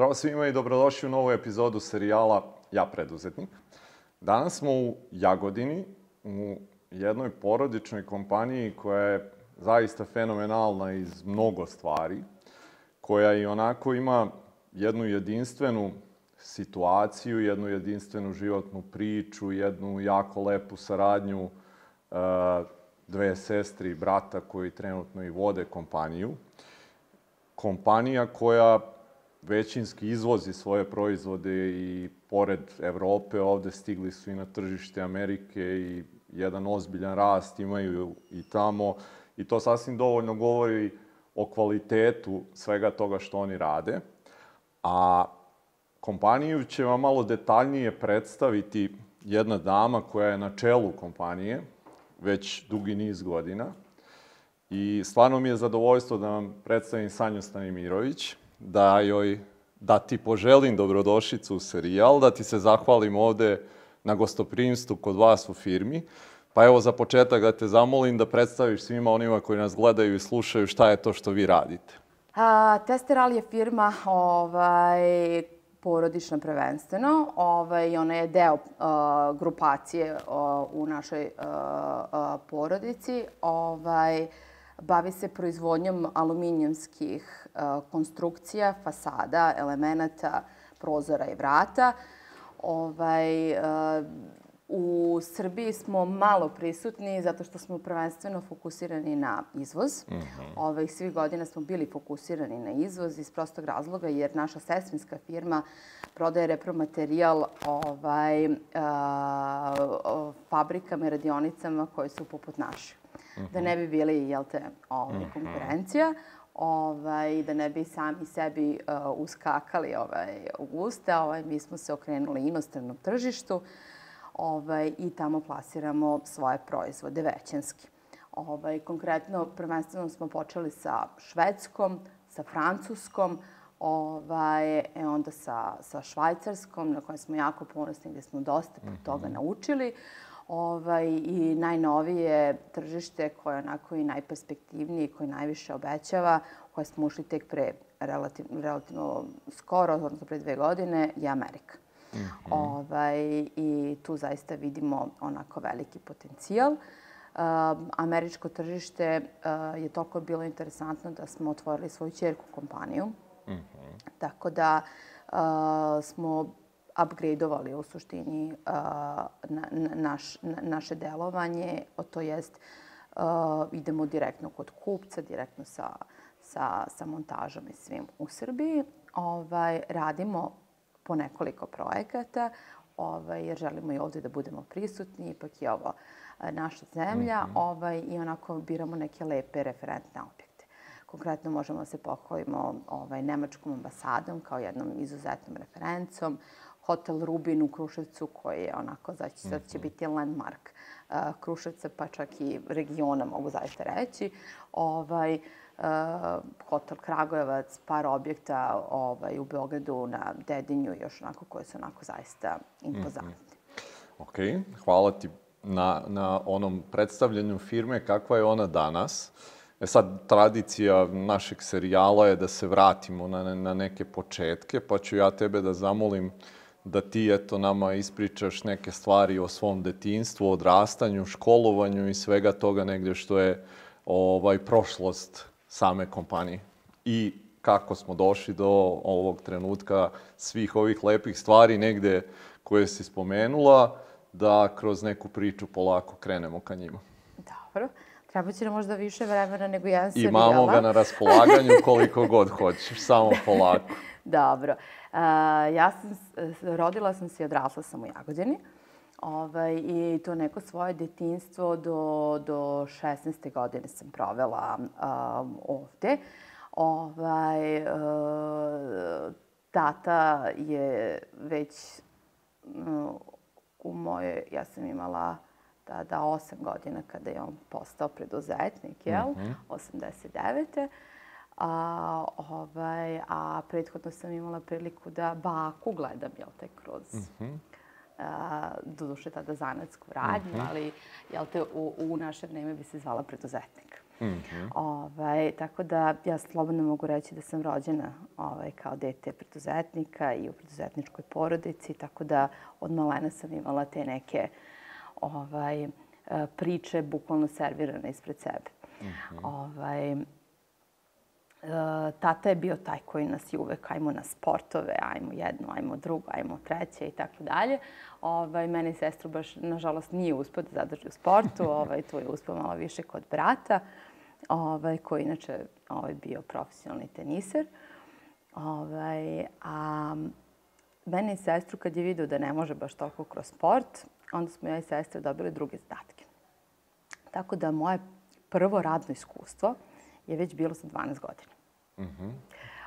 Zdravo svima i dobrodošli u novu epizodu serijala Ja preduzetnik. Danas smo u Jagodini, u jednoj porodičnoj kompaniji koja je zaista fenomenalna iz mnogo stvari, koja i onako ima jednu jedinstvenu situaciju, jednu jedinstvenu životnu priču, jednu jako lepu saradnju uh, dve sestri i brata koji trenutno i vode kompaniju. Kompanija koja većinski izvozi svoje proizvode i pored Evrope ovde stigli su i na tržište Amerike i jedan ozbiljan rast imaju i tamo i to sasvim dovoljno govori o kvalitetu svega toga što oni rade. A kompaniju će vam malo detaljnije predstaviti jedna dama koja je na čelu kompanije već dugi niz godina. I stvarno mi je zadovoljstvo da vam predstavim Sanju Stanimirović, da joj da ti poželim dobrodošlicu u serijal, da ti se zahvalim ovde na gostoprimstvu kod vas u firmi. Pa evo za početak da te zamolim da predstaviš svima onima koji nas gledaju i slušaju šta je to što vi radite. A, Testeral je firma ovaj, porodična prvenstveno. Ovaj, ona je deo uh, grupacije uh, u našoj uh, uh, porodici. Ovaj, bavi se proizvodnjom aluminijumskih konstrukcija, fasada, elemenata, prozora i vrata. Ovaj, uh, U Srbiji smo malo prisutni zato što smo prvenstveno fokusirani na izvoz. Mm -hmm. Ove, svi godina smo bili fokusirani na izvoz iz prostog razloga jer naša sestrinska firma prodaje repromaterijal ovaj, a, fabrikama i radionicama koje su poput naše. Mm -hmm. Da ne bi bili, jel te, ovaj, mm -hmm. Ovaj, da ne bi sami sebi uh, uskakali ovaj, u usta. Ovaj, mi smo se okrenuli inostranom tržištu. Uh, ovaj, i tamo plasiramo svoje proizvode većinski. Ovaj, konkretno, prvenstveno smo počeli sa Švedskom, sa Francuskom, ovaj, e onda sa, sa Švajcarskom, na kojoj smo jako ponosni, gde smo dosta mm -hmm. toga naučili. Ovaj, I najnovije tržište koje je onako i najperspektivnije, koje najviše obećava, koje smo ušli tek pre relativ, relativno skoro, odnosno pre dve godine, je Amerika. Mm -hmm. ovaj, I tu zaista vidimo onako veliki potencijal. Uh, američko tržište uh, je toliko bilo interesantno da smo otvorili svoju čerku kompaniju. Mm -hmm. Tako da uh, smo upgradeovali u suštini na, na, naš, na, naše delovanje, to jest uh, idemo direktno kod kupca, direktno sa, sa, sa montažom i svim u Srbiji. Ovaj, radimo po nekoliko projekata, ovaj, jer želimo i ovde da budemo prisutni, ipak je ovo naša zemlja, mm -hmm. ovaj, i onako biramo neke lepe referentne objekte. Konkretno možemo da se pohvalimo ovaj, Nemačkom ambasadom kao jednom izuzetnom referencom, Hotel Rubin u Kruševcu koji je onako, znači sad će mhm. biti landmark uh, Kruševca, pa čak i regiona, mogu zaista reći. Ovaj, uh, uh, hotel Kragujevac, par objekta ovaj, u Beogradu na Dedinju, još onako koje su onako zaista impozantne. Mm -hmm. Ok, hvala ti na, na onom predstavljanju firme, kakva je ona danas. E sad, tradicija našeg serijala je da se vratimo na, na neke početke, pa ću ja tebe da zamolim da ti, eto, nama ispričaš neke stvari o svom detinstvu, odrastanju, školovanju i svega toga negde što je ovaj, prošlost same kompanije. I kako smo došli do ovog trenutka svih ovih lepih stvari negde koje si spomenula, da kroz neku priču polako krenemo ka njima. Dobro. Treba će nam možda više vremena nego jedan serijala. Imamo ga na raspolaganju koliko god hoćeš, samo polako. Dobro. Uh, ja sam, rodila sam se i odrasla sam u Jagodini. Ovaj, I to neko svoje detinstvo do, do 16. godine sam provela um, ovde. Ovaj, uh, tata je već uh, u moje, ja sam imala tada 8 godina kada je on postao preduzetnik, jel? Mm -hmm. 89. A, ovaj, a prethodno sam imala priliku da baku gledam, jel te, kroz mm -hmm doduše tada zanatsku radnju, mm -hmm. ali jel te, u, u naše vreme bi se zvala preduzetnik. Mm -hmm. ovaj, tako da ja slobodno mogu reći da sam rođena ovaj, kao dete preduzetnika i u preduzetničkoj porodici, tako da od malena sam imala te neke ovaj, priče bukvalno servirane ispred sebe. Mm -hmm. ovaj, tata je bio taj koji nas je uvek, ajmo na sportove, ajmo jedno, ajmo drugo, ajmo treće i tako dalje. Ovaj, mene i sestru baš, nažalost, nije uspio da zadrži u sportu. Ovaj, to je uspio malo više kod brata, ovaj, koji inače ovaj, bio profesionalni teniser. Ovaj, a mene i sestru, kad je vidio da ne može baš toliko kroz sport, onda smo ja i sestra dobili druge zadatke. Tako da moje prvo radno iskustvo je već bilo sa 12 godina. Mm -hmm.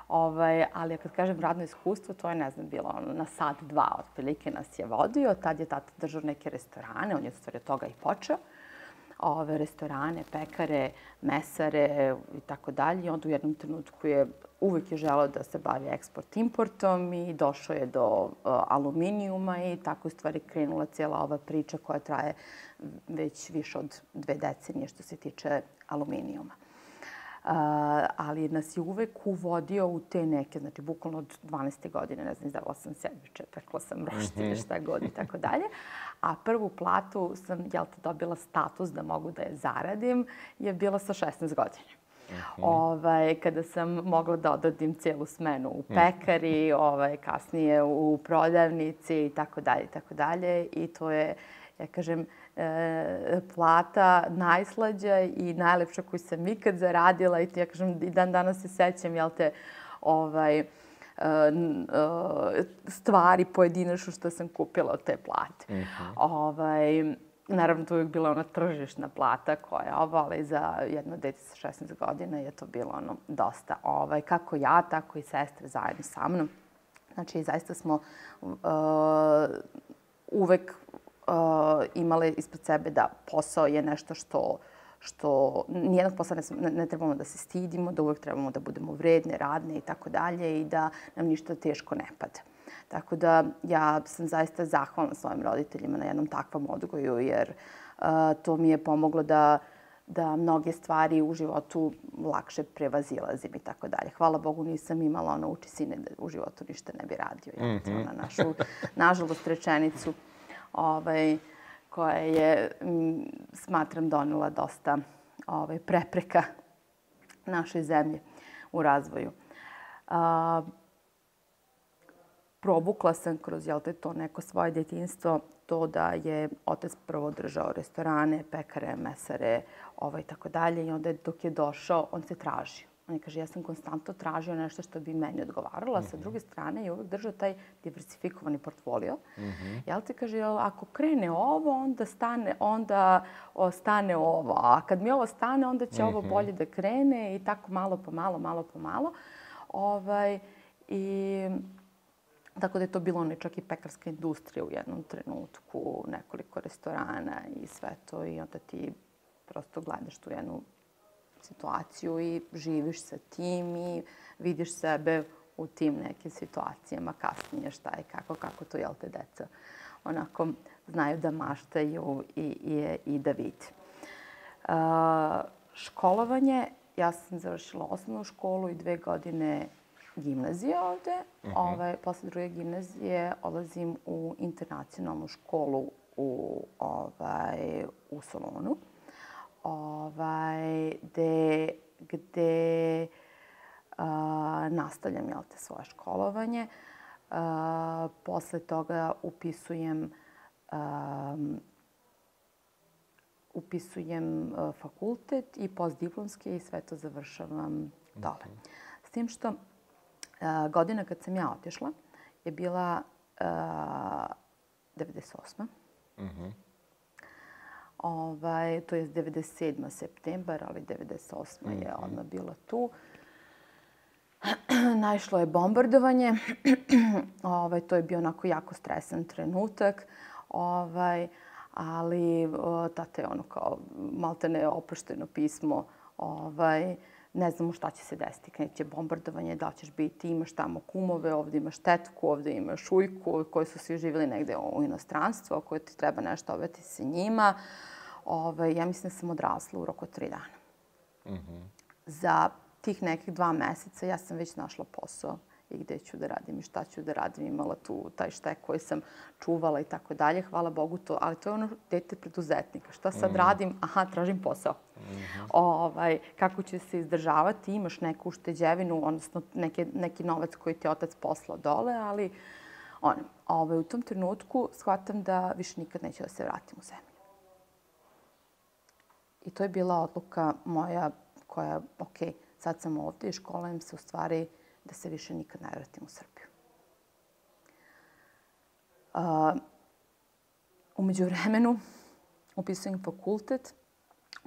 Ovaj, ali kad kažem radno iskustvo, to je, ne znam, bilo ono, na sat, dva otprilike nas je vodio. Tad je tata držao neke restorane, on je stvari od toga i počeo. Ove restorane, pekare, mesare i tako dalje. I onda u jednom trenutku je uvek je želeo da se bavi eksport-importom i došao je do uh, aluminijuma i tako je stvari krenula cijela ova priča koja traje već više od dve decenije što se tiče aluminijuma ali nas je uvek uvodio u te neke, znači bukvalno od 12. godine, ne znam, izdavala sam sandviče, pekla sam roštine, mhm. šta god i tako dalje. A prvu platu sam, jel te, dobila status da mogu da je zaradim, je bila sa 16 godina. Uh mhm. -huh. ovaj, kada sam mogla da odradim cijelu smenu u mhm. pekari, ovaj, kasnije u prodavnici i tako dalje i tako dalje. I to je, ja kažem, e, plata najslađa i najlepša koju sam ikad zaradila i ja kažem i dan danas se sećam, jel te, ovaj, e, e, stvari pojedinačno što sam kupila od te plate. Uh mhm. -huh. ovaj, naravno, to je uvijek bila ona tržišna plata koja ovo, ali za jedno dete sa 16 godina je to bilo ono dosta. Ovaj, kako ja, tako i sestre zajedno sa mnom. Znači, zaista smo uh, uvek uh, imale ispred sebe da posao je nešto što što nijednog posla ne, ne trebamo da se stidimo, da uvek trebamo da budemo vredne, radne i tako dalje i da nam ništa teško ne pada. Tako da ja sam zaista zahvalna svojim roditeljima na jednom takvom odgoju jer uh, to mi je pomoglo da da mnoge stvari u životu lakše prevazilazim i tako dalje. Hvala Bogu nisam imala ono uči sine da u životu ništa ne bi radio. Ja, mm -hmm. na našu, nažalost, rečenicu ovaj, koja je, m, smatram, donela dosta ovaj, prepreka našoj zemlji u razvoju. A, probukla sam kroz jel te, to neko svoje djetinstvo to da je otac prvo držao restorane, pekare, mesare, ovaj, tako dalje. I onda dok je došao, on se tražio. On je kaže, ja sam konstantno tražio nešto što bi meni odgovaralo, a mm -hmm. sa druge strane je uvek držao taj diversifikovani portfolio. Mm -hmm. Jel ti kaže, ako krene ovo, onda stane, onda o, stane ovo. A kad mi ovo stane, onda će mm -hmm. ovo mhm. bolje da krene i tako malo po malo, malo po malo. Ovaj, I Tako da je to bilo ono čak i pekarska industrija u jednom trenutku, nekoliko restorana i sve to. I onda ti prosto gledaš tu jednu situaciju i živiš sa tim i vidiš sebe u tim nekim situacijama kasnije šta je, kako, kako to, jel te, deca onako znaju da maštaju i, i, i da vide. Uh, školovanje, ja sam završila osnovnu školu i dve godine gimnazije ovde. Uh mhm. -huh. Ove, posle druge gimnazije odlazim u internacionalnu školu u, ovaj, u Solonu ovaj, gde, gde uh, nastavljam jel te, svoje školovanje. Uh, posle toga upisujem um, upisujem uh, fakultet i postdiplomski i sve to završavam dole. Okay. S tim što uh, godina kad sam ja otišla je bila uh, 98. Mm -hmm ovaj, to je 97. septembar, ali 98. Mm -hmm. je mhm. odmah bila tu. Naišlo je bombardovanje. ovaj, to je bio onako jako stresan trenutak. Ovaj, ali o, tata je ono kao maltene oprošteno pismo. Ovaj, ne znamo šta će se desiti. Kreće bombardovanje, da ćeš biti, imaš tamo kumove, ovde imaš tetku, ovde imaš ujku, koji su svi živjeli negde u inostranstvu, koje ti treba nešto obeti sa njima. Uh, ovaj, ja mislim da sam odrasla u roku od tri dana. Za tih nekih dva meseca ja sam već našla posao i gde ću da radim i šta ću da radim. Imala tu taj štek koji sam čuvala i tako dalje. Hvala Bogu to. Ali to je ono dete preduzetnika. Šta sad radim? Aha, tražim posao. Ovaj, kako ću se izdržavati? Imaš neku ušteđevinu, odnosno neke, neki novac koji ti otac poslao dole, ali on, ovaj, u tom trenutku shvatam da više nikad neću da se vratim u zemlju. I to je bila odluka moja koja, ok, sad sam ovde i školujem se u stvari da se više nikad ne vratim u Srbiju. Uh, umeđu vremenu upisujem fakultet,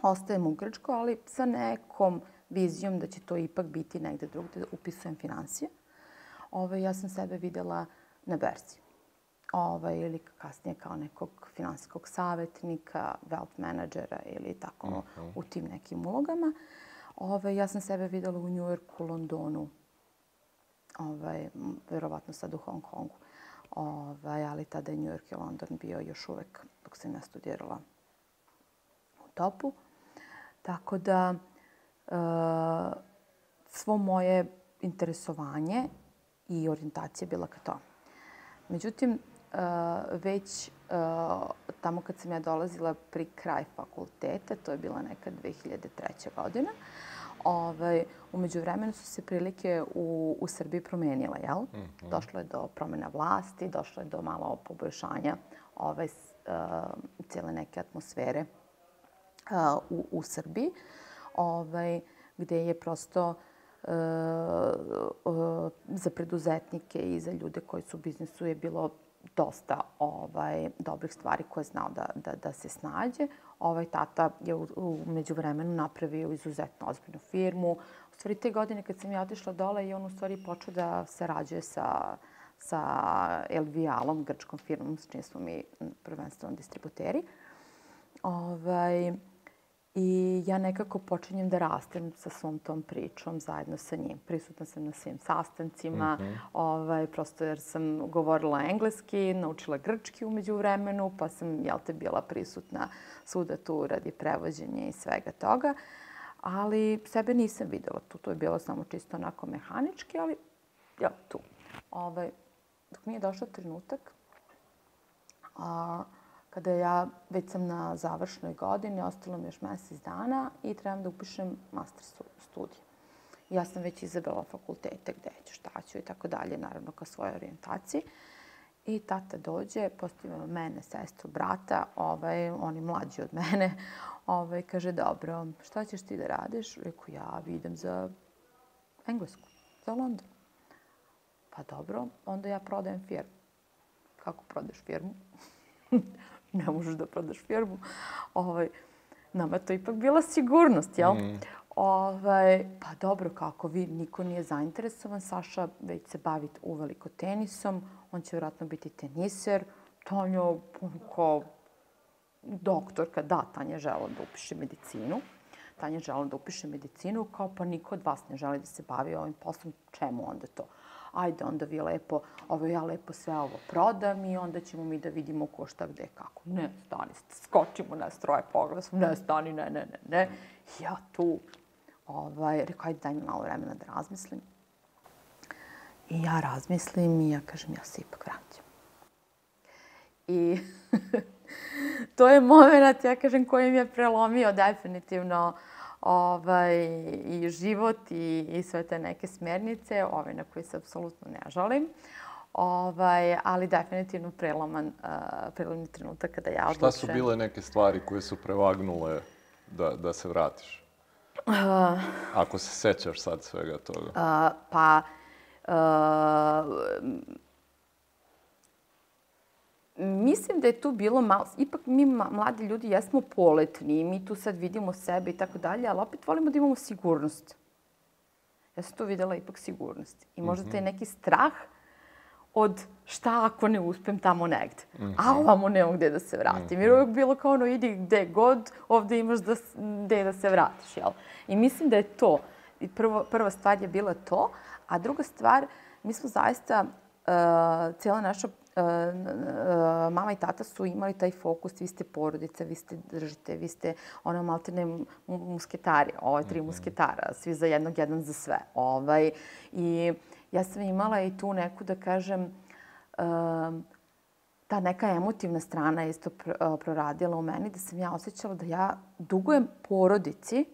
ostajem u Grčkoj, ali sa nekom vizijom da će to ipak biti negde drugde, upisujem finansije. Ove, ja sam sebe videla na berzi. Ove, ili kasnije kao nekog finansijskog savjetnika, wealth menadžera ili tako uh -huh. u tim nekim ulogama. Ove, ja sam sebe videla u Njujorku, Londonu, ovaj, verovatno sad u Hong Kongu. Ovaj, ali tada je New York i London bio još uvek dok sam ja studirala u topu. Tako da e, svo moje interesovanje i orijentacija bila ka tome. Međutim, e, već e, tamo kad sam ja dolazila pri kraj fakulteta, to je bila neka 2003. godina, Ovaj, umeđu vremenu su se prilike u, u Srbiji promenile, jel? Mm -hmm. Došlo je do promjena vlasti, došlo je do malo poboljšanja ove, uh, cijele neke atmosfere uh, u, u Srbiji, ovaj, gde je prosto uh, uh, za preduzetnike i za ljude koji su u biznisu je bilo dosta ovaj, dobrih stvari koje je znao da, da, da se snađe. Ovaj tata je u, u međuvremenu napravio izuzetno ozbiljnu firmu. U stvari, te godine kad sam ja otišla dole i on u stvari počeo da se rađuje sa, sa Elvialom, grčkom firmom, s čim smo mi prvenstveno distributeri. Ovaj, I ja nekako počinjem da rastem sa svom tom pričom zajedno sa njim. Prisutna sam na svim sastancima, mm -hmm. ovaj, prosto jer sam govorila engleski, naučila grčki umeđu vremenu, pa sam, jel te, bila prisutna svuda tu radi prevođenja i svega toga. Ali sebe nisam videla tu. To je bilo samo čisto onako mehanički, ali ja, tu. Ovaj, dok mi je došao trenutak, a, kada ja već sam na završnoj godini, ostalo mi još mesec dana i trebam da upišem master studij. Ja sam već izabrala fakultete gde ću, šta ću i tako dalje, naravno ka svojoj orijentaciji. I tata dođe, postavimo mene, sestru, brata, ovaj, oni mlađi od mene, ovaj, kaže, dobro, šta ćeš ti da radiš? Reku, ja idem za Englesku, za London. Pa dobro, onda ja prodajem firmu. Kako prodaš firmu? ne možeš da prodaš firmu. Ovaj, nama to ipak bila sigurnost, jel? Mm. Ovaj, pa dobro, kako vi, niko nije zainteresovan. Saša već se bavi uveliko tenisom. On će vjerojatno biti teniser. Tanja, kao doktorka, da, Tanja žela da upiše medicinu. Tanja žela da upiše medicinu, kao pa niko od vas ne želi da se bavi ovim poslom. Čemu onda to? Ajde onda vi lepo, ovo ja lepo sve ovo prodam i onda ćemo mi da vidimo ko šta gde kako. Ne, stani, skočimo na stroje poglasom, ne, stani, ne, ne, ne, ne. Ja tu, ovaj, rekao, ajde daj mi malo vremena da razmislim. I ja razmislim i ja kažem, ja se ipak vraćam. I to je moment, ja kažem, koji mi je prelomio definitivno uh, ovaj, i život i, i sve te neke smernice, ovaj, na koje se apsolutno ne žalim. Ovaj, ali definitivno preloman, uh, prelomni trenutak kada ja odlučujem. Šta su bile neke stvari koje su prevagnule da, da se vratiš? Uh, Ako se sećaš sad svega toga. Uh, pa, uh, Mislim da je tu bilo malo, ipak mi mladi ljudi jesmo poletni i mi tu sad vidimo sebe i tako dalje, ali opet volimo da imamo sigurnost. Ja sam tu videla ipak sigurnost. I možda taj mhm. neki strah od šta ako ne uspem tamo negde. Mm -hmm. A ovamo nemam gde da se vratim. Jer mhm. uvijek bilo kao ono, idi gde god, ovde imaš da, gde da se vratiš, jel? I mislim da je to. I prvo, prva stvar je bila to. A druga stvar, mi smo zaista cijela naša uh, mama i tata su imali taj fokus, vi ste porodica, vi ste držite, vi ste ono maltene musketari, ovaj tri mhm. musketara, svi za jednog, jedan za sve. Ovaj, I ja sam imala i tu neku, da kažem, uh, ta neka emotivna strana je isto proradila u meni, da sam ja osjećala da ja dugujem porodici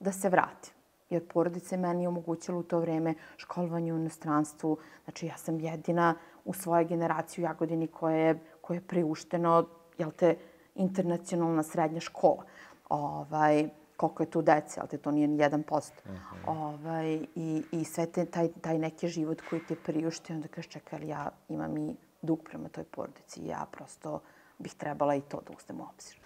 da se vratim jer porodica je meni omogućila u to vreme školovanje u inostranstvu. Znači, ja sam jedina u svojoj generaciji u Jagodini koja je, koja je priušteno, jel te, internacionalna srednja škola. Ovaj, koliko je tu dece, ali te to nije ni 1%. Uh -huh. ovaj, i, I sve te, taj, taj neki život koji ti je priuštio, onda kažeš, čekaj, ali ja imam i dug prema toj porodici. Ja prosto bih trebala i to da uzmem u obzir.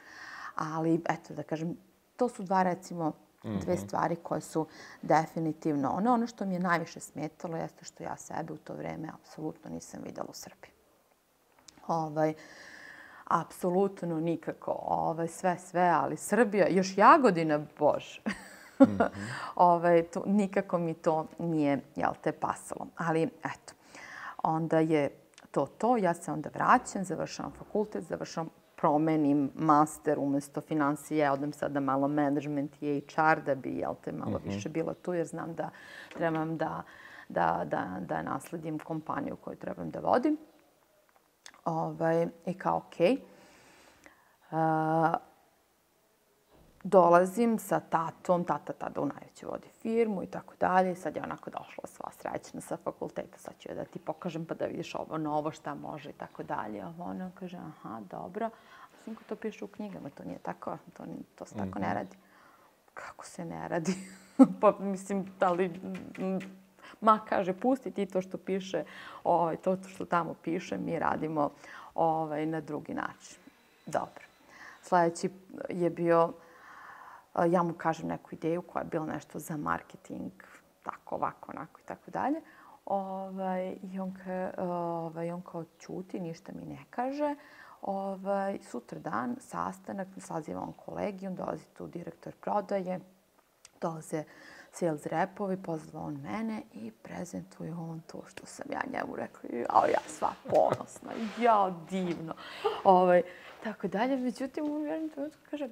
Ali, eto, da kažem, to su dva, recimo, Dve mhm. stvari koje su definitivno... Ono, ono što mi je najviše smetalo jeste što ja sebe u to vreme apsolutno nisam videla u Srbiji. Ovaj, apsolutno nikako. Ovaj, sve, sve, ali Srbija, još Jagodina, bože. Mm -hmm. ovaj, to, nikako mi to nije, jel te, pasalo. Ali, eto, onda je to to. Ja se onda vraćam, završavam fakultet, završavam promenim master umesto financije, odem sada malo management i HR da bi, jel te, malo mm -hmm. više bila tu, jer znam da trebam da, da, da, da nasledim kompaniju koju trebam da vodim. Ovaj, I kao, okej. Okay. Uh, dolazim sa tatom, tata tada u najveću vodi firmu i tako dalje. Sad je onako došla sva srećna sa fakulteta, sad ću da ti pokažem pa da vidiš ovo novo, šta može i tako dalje. A ona kaže, aha, dobro. A sinko to piše u knjigama, to nije tako, to, to se tako mm -hmm. ne mhm. radi. Kako se ne radi? pa mislim, da li... Ma, kaže, pusti ti to što piše, ovaj, to što tamo piše, mi radimo ovaj, na drugi način. Dobro. Sledeći je bio ja mu kažem neku ideju koja je bila nešto za marketing, tako, ovako, onako i tako dalje. Ovaj, I on, ka, ovaj, on kao čuti, ništa mi ne kaže. Ovaj, sutra dan, sastanak, saziva on kolegijum, dolazi tu direktor prodaje, dolaze sales repovi, pozva on mene i prezentuje on to što sam ja njemu rekla. Jao, ja sva ponosna, ja divno. Ovaj, tako dalje. Međutim, u jednom trenutku kaže,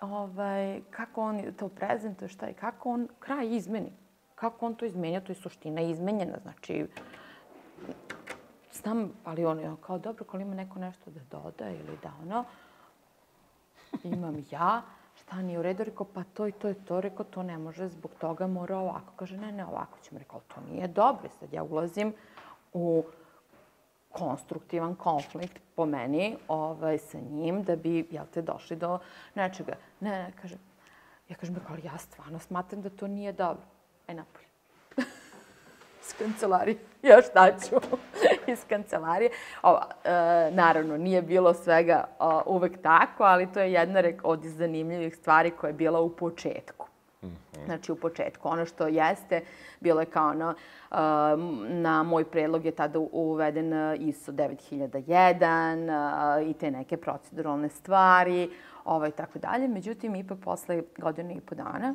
ovaj, kako on to prezentuje, šta je, kako on kraj izmeni. Kako on to izmenja, to je suština izmenjena. Znači, znam, ali on je kao, dobro, ako ima neko nešto da doda ili da ono, imam ja, šta nije u redu, rekao, pa to i to je to, rekao, to ne može, zbog toga mora ovako. Kaže, ne, ne, ovako ćemo, rekao, to nije dobro. Sad ja ulazim u konstruktivan konflikt po meni ovaj, sa njim da bi, jel te, došli do nečega. Ne, ne, kaže, ja kažem, ali ja stvarno smatram da to nije dobro. E, napolje. Iz kancelarije. Ja šta ću? Iz kancelarije. Ova, e, naravno, nije bilo svega o, uvek tako, ali to je jedna od zanimljivih stvari koja je bila u početku. -hmm. Znači, u početku. Ono što jeste, bilo je kao ono, na moj predlog je tada uveden ISO 9001 i te neke proceduralne stvari, ovaj, tako dalje. Međutim, ipak posle godine i po dana,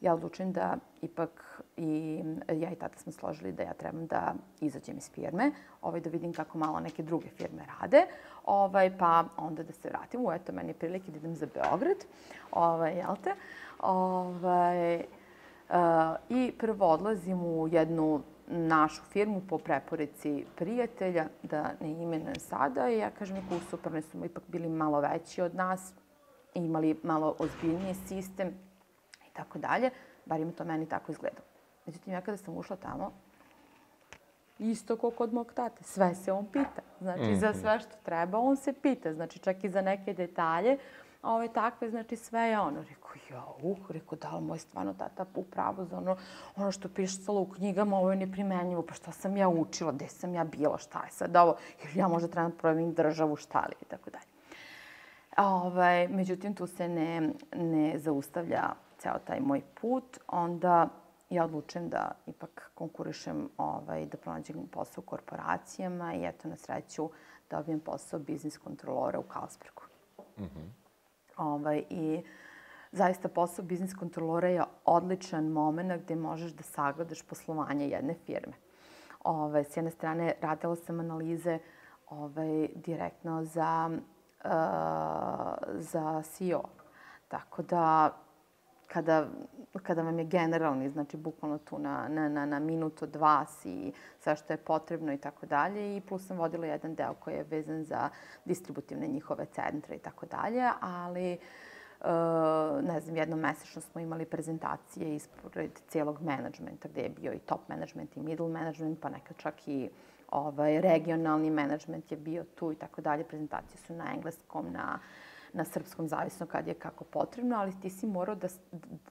ja odlučujem da ipak i ja i tata smo složili da ja trebam da izađem iz firme, ovaj, da vidim kako malo neke druge firme rade, ovaj, pa onda da se vratim. U, eto, meni je prilike da idem za Beograd, ovaj, jel te? Ovaj, uh, I prvo odlazim u jednu našu firmu po preporici prijatelja, da ne imenujem sada. I ja kažem, neko super, su ipak bili malo veći od nas, imali malo ozbiljniji sistem i tako dalje. Bar im to meni tako izgledalo. Međutim, ja kada sam ušla tamo, isto kao kod mog tate, sve se on pita. Znači, mm -hmm. za mhm. sve što treba, on se pita. Znači, čak i za neke detalje ove takve, znači sve je ono. Rekao, ja, uh, rekao, da li moj stvarno tata upravo za ono, ono što piše salo u knjigama, ovo je neprimenjivo, pa šta sam ja učila, gde sam ja bila, šta je sad ovo, jer ja možda trebam da provim državu, šta li, i tako dalje. Ovaj, međutim, tu se ne, ne zaustavlja ceo taj moj put, onda ja odlučujem da ipak konkurišem, ovaj, da pronađem posao u korporacijama i eto, na sreću, dobijem posao biznis kontrolora u Kalsbergu. Mm -hmm. Ovaj, I zaista posao biznis kontrolora je odličan moment gde možeš da sagledaš poslovanje jedne firme. Ove, s jedne strane, radila sam analize ovaj, direktno za, uh, za CEO. Tako da, kada, kada vam je generalni, znači bukvalno tu na, na, na, na minuto, dva si sve što je potrebno i tako dalje. I plus sam vodila jedan deo koji je vezan za distributivne njihove centre i tako dalje, ali Uh, ne znam, jednom mesečno smo imali prezentacije ispred cijelog menadžmenta, gde je bio i top management i middle management, pa nekad čak i ovaj, regionalni management je bio tu i tako dalje. Prezentacije su na engleskom, na, na srpskom, zavisno kad je kako potrebno, ali ti si morao da,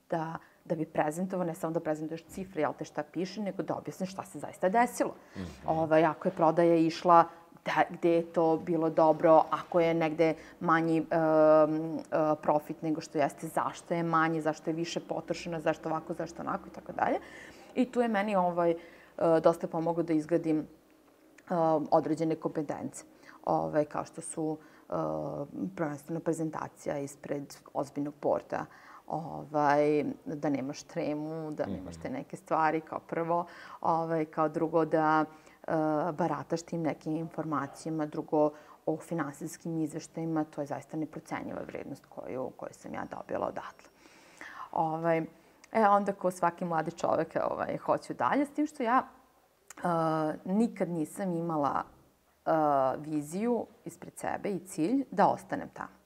da, da bi prezentovao, ne samo da prezentuješ cifre, jel te šta piše, nego da objasniš šta se zaista desilo. Mm -hmm. ovaj, ako je prodaja išla da, gde je to bilo dobro, ako je negde manji um, uh, profit nego što jeste, zašto je manji, zašto je više potrošeno, zašto ovako, zašto onako i tako dalje. I tu je meni ovaj, uh, dosta pomoglo da izgradim uh, određene kompetence, ovaj, kao što su uh, prvenstveno prezentacija ispred ozbiljnog porta, ovaj, da nemaš tremu, da nemaš te neke stvari kao prvo, ovaj, kao drugo da uh, barataš tim nekim informacijama, drugo o finansijskim izveštajima, to je zaista neprocenjiva vrednost koju, koju sam ja dobila odatle. Ovaj, e, onda ko svaki mladi čovek ovaj, hoću dalje, s tim što ja uh, nikad nisam imala viziju ispred sebe i cilj da ostanem tamo.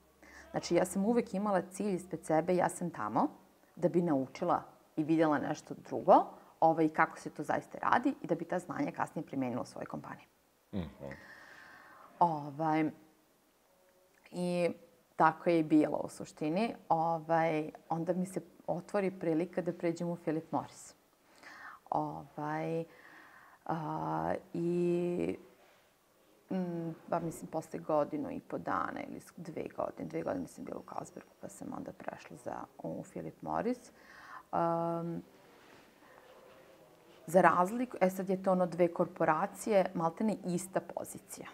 Znači, ja sam uvek imala cilj ispred sebe, ja sam tamo da bi naučila i videla nešto drugo, ovaj, kako se to zaista radi i da bi ta znanja kasnije primenila u svojoj kompaniji. Mm -hmm. ovaj, I tako je i bilo u suštini. Ovaj, onda mi se otvori prilika da pređem u Philip Morris. Ovaj, a, I mm, pa mislim, posle godinu i po dana ili dve godine, dve godine sam bila u Carlsbergu, pa sam onda prešla za, u Philip Morris. Um, za razliku, e sad je to ono dve korporacije, maltene ista pozicija.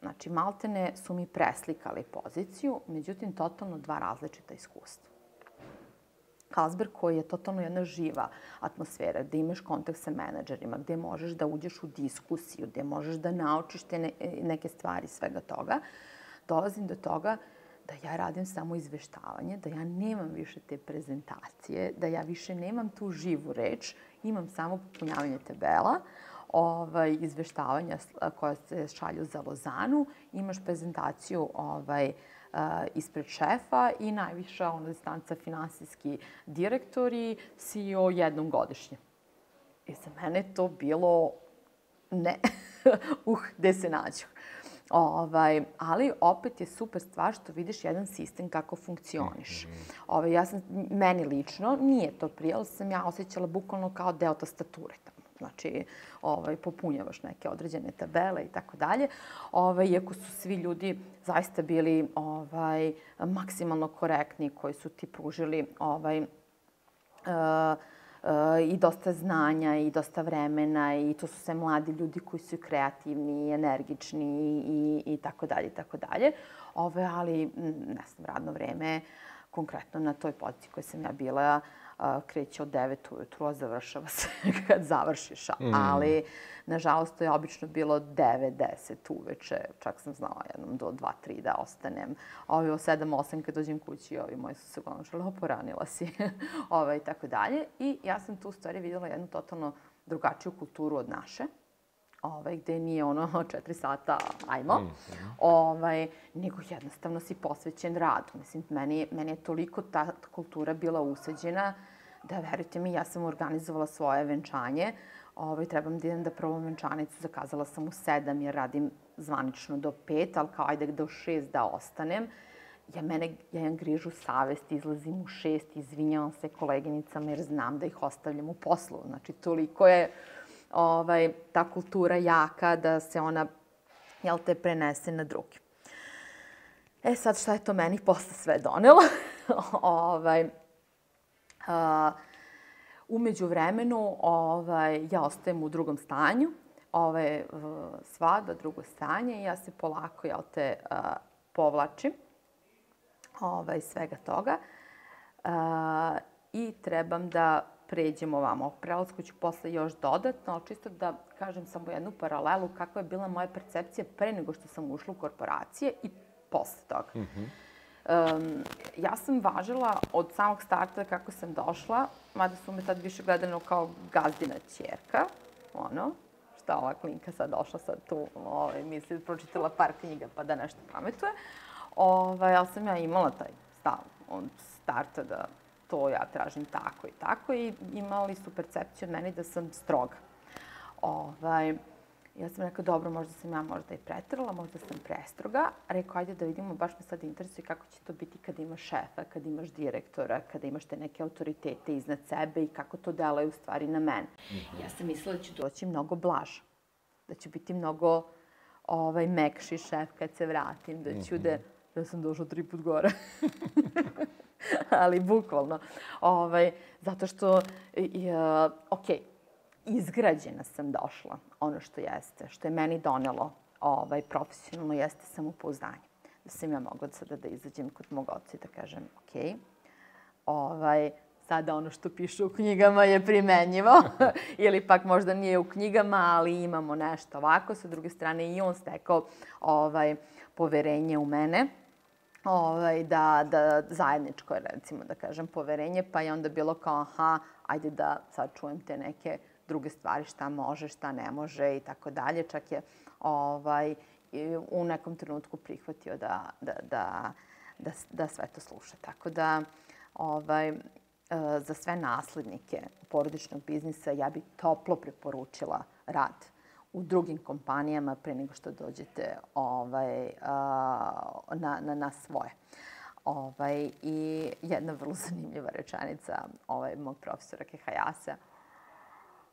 Znači, maltene su mi preslikali poziciju, međutim, totalno dva različita iskustva. Carlsberg koji je totalno jedna živa atmosfera, gde imaš kontakt sa menadžerima, gde možeš da uđeš u diskusiju, gde možeš da naučiš te ne, neke stvari svega toga, dolazim do toga da ja radim samo izveštavanje, da ja nemam više te prezentacije, da ja više nemam tu živu reč, imam samo popunjavanje tabela, ovaj, izveštavanja koja se šalju za Lozanu, imaš prezentaciju ovaj, uh, ispred šefa i najviša ona distanca finansijski direktori, CEO jednom godišnje. I za mene to bilo ne, uh, gde se nađu. Ovaj, ali opet je super stvar što vidiš jedan sistem kako funkcioniš. -hmm. ovaj, ja sam, meni lično, nije to prije, ali sam ja osjećala bukvalno kao deo tastature tamo. Znači, ovaj, popunjavaš neke određene tabele i tako dalje. Ovaj, iako su svi ljudi zaista bili ovaj, maksimalno korektni koji su ti pružili ovaj, uh, i dosta znanja i dosta vremena i to su sve mladi ljudi koji su kreativni i energični i, i tako dalje i tako dalje. Ove, ali, ne znam, radno vreme, konkretno na toj poziciji koje sam ja bila, kreće od 9 ujutru, a završava se kad završiš. Mm. Ali, nažalost, to je obično bilo 9, 10 uveče. Čak sam znala jednom do 2, 3 da ostanem. Ovi o 7, 8 kad dođem kući, ovi moji su se uglavnom šali, poranila si. Ove, i tako dalje. I ja sam tu u stvari videla jednu totalno drugačiju kulturu od naše ovaj, gde nije ono četiri sata, ajmo, mm -hmm. ovaj, nego jednostavno si posvećen radu. Mislim, meni, meni je toliko ta kultura bila usađena da, verujte mi, ja sam organizovala svoje venčanje, ovaj, trebam da idem da probam venčanicu, zakazala sam u sedam jer radim zvanično do pet, ali kao ajde do šest da ostanem. Ja, mene, ja imam grižu savest, izlazim u šest, izvinjavam se koleginicama jer znam da ih ostavljam u poslu. Znači, toliko je ovaj, ta kultura jaka da se ona, jel te, prenese na drugi. E sad, šta je to meni posle sve donelo? ovaj, a, umeđu vremenu, ovaj, ja ostajem u drugom stanju, ovaj, svadba, drugo stanje i ja se polako, jel te, a, povlačim ovaj, svega toga. A, I trebam da pređemo ovamo. Prelasku ću posle još dodatno, ali čisto da kažem samo jednu paralelu kakva je bila moja percepcija pre nego što sam ušla u korporacije i posle toga. Mm -hmm. Um, ja sam važila od samog starta kako sam došla, mada su me tad više gledano kao gazdina čerka, ono, šta ova klinka sad došla sad tu, ovaj, misli, pročitala par knjiga pa da nešto pametuje. Ovaj, ali sam ja imala taj stav od starta da to ja tražim tako i tako i imali su percepciju od meni da sam stroga. Ovaj, ja sam rekao, dobro, možda sam ja možda i pretrala, možda sam prestroga. Rekao, ajde da vidimo, baš me sad interesuje kako će to biti kada imaš šefa, kada imaš direktora, kada imaš te neke autoritete iznad sebe i kako to delaju u stvari na mene. Mm -hmm. Ja sam mislila da ću doći mnogo blaža, da ću biti mnogo ovaj, mekši šef kad se vratim, da ću mm -hmm. da... Ja sam došla tri put gore. ali bukvalno. Ovaj, zato što, i, uh, ok, izgrađena sam došla, ono što jeste, što je meni donelo ovaj, profesionalno, jeste samopouzdanje. Da sam ja mogla sada da izađem kod mog oca i da kažem, ok, ovaj, sada ono što piše u knjigama je primenjivo, ili pak možda nije u knjigama, ali imamo nešto ovako. Sa druge strane i on stekao ovaj, poverenje u mene ovaj, da, da zajedničko, recimo, da kažem, poverenje, pa je onda bilo kao, aha, ajde da sad čujem te neke druge stvari, šta može, šta ne može i tako dalje. Čak je ovaj, u nekom trenutku prihvatio da, da, da, da, da sve to sluša. Tako da, ovaj, e, za sve naslednike porodičnog biznisa ja bih toplo preporučila rad u drugim kompanijama pre nego što dođete ovaj, na, na, na svoje. Ovaj, I jedna vrlo zanimljiva rečenica ovaj, mog profesora Kehajasa.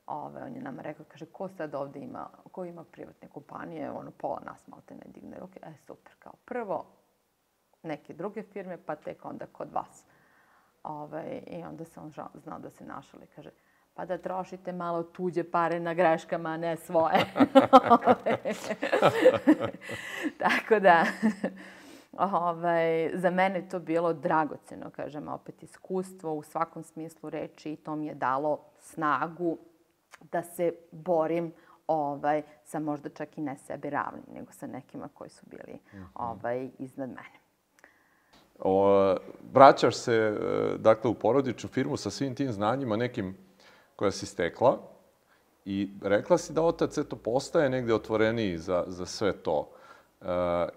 Ovaj, on je nama rekao, kaže, ko sad ovde ima, ko ima privatne kompanije, ono, pola nas malo te ne digne ruke. E, super, kao prvo neke druge firme, pa tek onda kod vas. Ovaj, I onda se on znao da se našali. Kaže, pa da trošite malo tuđe pare na greškama, a ne svoje. Tako da, ovaj, za mene to bilo dragoceno, kažem, opet iskustvo u svakom smislu reči i to mi je dalo snagu da se borim ovaj, sa možda čak i ne sebi ravnim, nego sa nekima koji su bili mm -hmm. ovaj, iznad mene. O, vraćaš se, e, dakle, u porodičnu firmu sa svim tim znanjima, nekim koja si stekla i rekla si da otac eto postaje negde otvoreniji za, za sve to. E,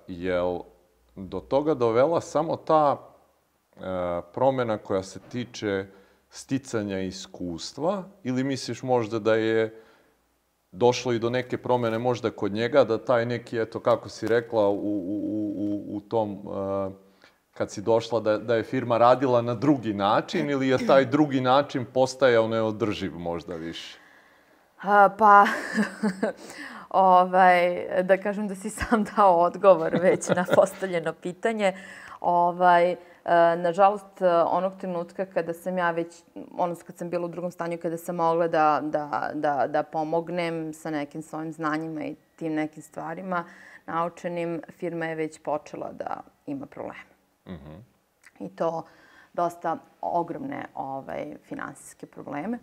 jel do toga dovela samo ta e, promena koja se tiče sticanja iskustva ili misliš možda da je došlo i do neke promene možda kod njega, da taj neki, eto, kako si rekla, u, u, u, u tom uh, kad si došla da, da je firma radila na drugi način ili je taj drugi način postajao neodrživ možda više? A, pa, ovaj, da kažem da si sam dao odgovor već na postavljeno pitanje. Ovaj, e, nažalost, onog trenutka kada sam ja već, ono kad sam bila u drugom stanju, kada sam mogla da, da, da, da pomognem sa nekim svojim znanjima i tim nekim stvarima naučenim, firma je već počela da ima probleme. Mm -hmm. I to dosta ogromne ovaj, finansijske probleme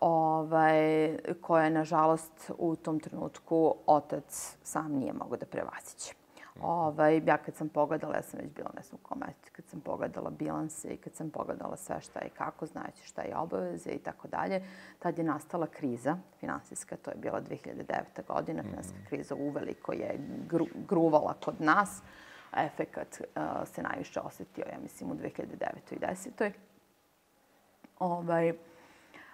ovaj, koje, nažalost, u tom trenutku otac sam nije mogao da prevaziće. Ovaj, ja kad sam pogledala, ja sam već bila ne znam kometi, kad sam pogledala bilanse i kad sam pogledala sve šta i kako, znajući šta je obaveze i tako dalje, tad je nastala kriza finansijska, to je bila 2009. godina, finansijska mhm. kriza uveliko je gru, gruvala kod nas efekat uh, se najviše osetio, ja mislim, u 2009. i 2010. Ovaj,